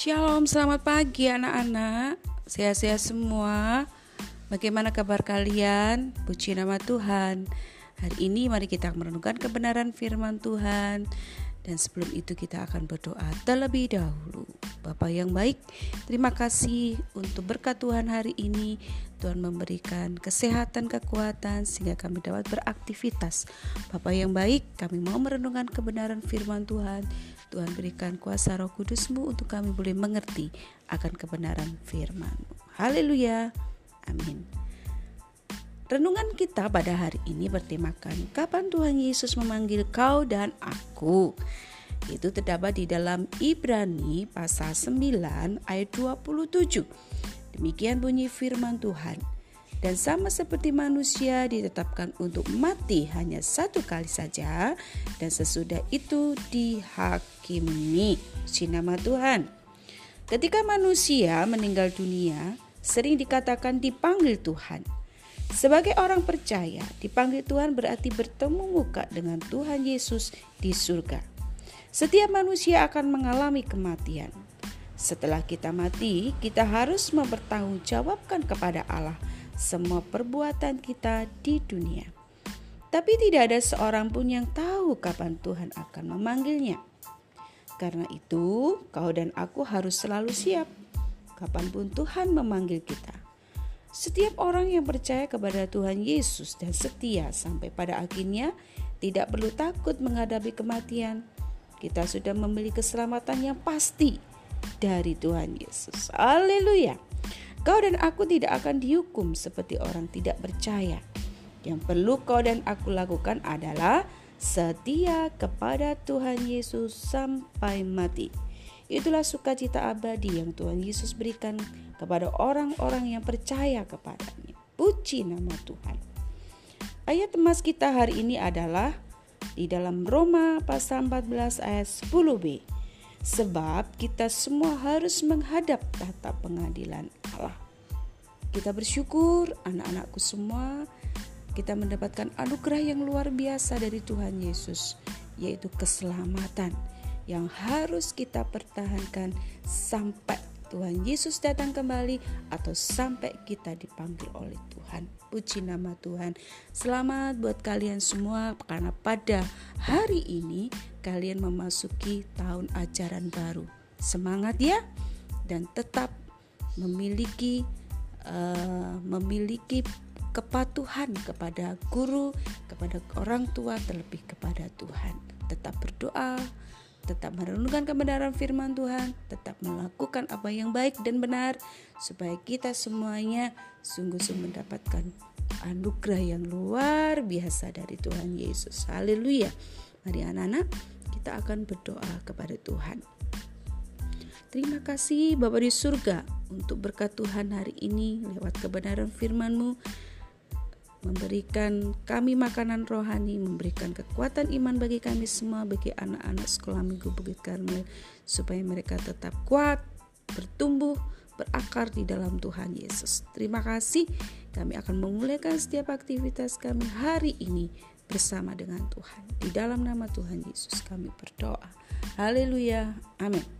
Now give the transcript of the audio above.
Shalom, selamat pagi anak-anak. Sehat-sehat semua. Bagaimana kabar kalian? Puji nama Tuhan. Hari ini mari kita merenungkan kebenaran firman Tuhan. Dan sebelum itu kita akan berdoa terlebih dahulu. Bapak yang baik, terima kasih untuk berkat Tuhan hari ini. Tuhan memberikan kesehatan, kekuatan sehingga kami dapat beraktivitas. Bapak yang baik, kami mau merenungkan kebenaran firman Tuhan. Tuhan berikan kuasa roh kudusmu untuk kami boleh mengerti akan kebenaran firman-Mu. Haleluya. Amin. Renungan kita pada hari ini bertemakan kapan Tuhan Yesus memanggil kau dan aku. Itu terdapat di dalam Ibrani pasal 9 ayat 27. Demikian bunyi firman Tuhan. Dan sama seperti manusia ditetapkan untuk mati hanya satu kali saja dan sesudah itu dihakimi. Si nama Tuhan. Ketika manusia meninggal dunia, sering dikatakan dipanggil Tuhan. Sebagai orang percaya, dipanggil Tuhan berarti bertemu muka dengan Tuhan Yesus di surga. Setiap manusia akan mengalami kematian. Setelah kita mati, kita harus mempertanggungjawabkan kepada Allah semua perbuatan kita di dunia. Tapi tidak ada seorang pun yang tahu kapan Tuhan akan memanggilnya. Karena itu, kau dan aku harus selalu siap kapan pun Tuhan memanggil kita. Setiap orang yang percaya kepada Tuhan Yesus dan setia sampai pada akhirnya tidak perlu takut menghadapi kematian. Kita sudah membeli keselamatan yang pasti dari Tuhan Yesus. Haleluya. Kau dan aku tidak akan dihukum seperti orang tidak percaya. Yang perlu kau dan aku lakukan adalah setia kepada Tuhan Yesus sampai mati. Itulah sukacita abadi yang Tuhan Yesus berikan kepada orang-orang yang percaya kepadanya. Puji nama Tuhan. Ayat emas kita hari ini adalah di dalam Roma pasal 14 ayat 10b. Sebab kita semua harus menghadap tata pengadilan Allah. Kita bersyukur anak-anakku semua kita mendapatkan anugerah yang luar biasa dari Tuhan Yesus yaitu keselamatan yang harus kita pertahankan sampai Tuhan Yesus datang kembali atau sampai kita dipanggil oleh Tuhan. Puji nama Tuhan. Selamat buat kalian semua karena pada hari ini kalian memasuki tahun ajaran baru. Semangat ya dan tetap memiliki uh, memiliki kepatuhan kepada guru, kepada orang tua terlebih kepada Tuhan. Tetap berdoa, tetap merenungkan kebenaran firman Tuhan, tetap melakukan apa yang baik dan benar, supaya kita semuanya sungguh-sungguh mendapatkan anugerah yang luar biasa dari Tuhan Yesus. Haleluya. Mari anak-anak, kita akan berdoa kepada Tuhan. Terima kasih Bapa di surga untuk berkat Tuhan hari ini lewat kebenaran firman-Mu memberikan kami makanan rohani, memberikan kekuatan iman bagi kami semua, bagi anak-anak sekolah minggu Bukit Karmel, supaya mereka tetap kuat, bertumbuh, berakar di dalam Tuhan Yesus. Terima kasih, kami akan memulaikan setiap aktivitas kami hari ini bersama dengan Tuhan. Di dalam nama Tuhan Yesus kami berdoa. Haleluya. Amin.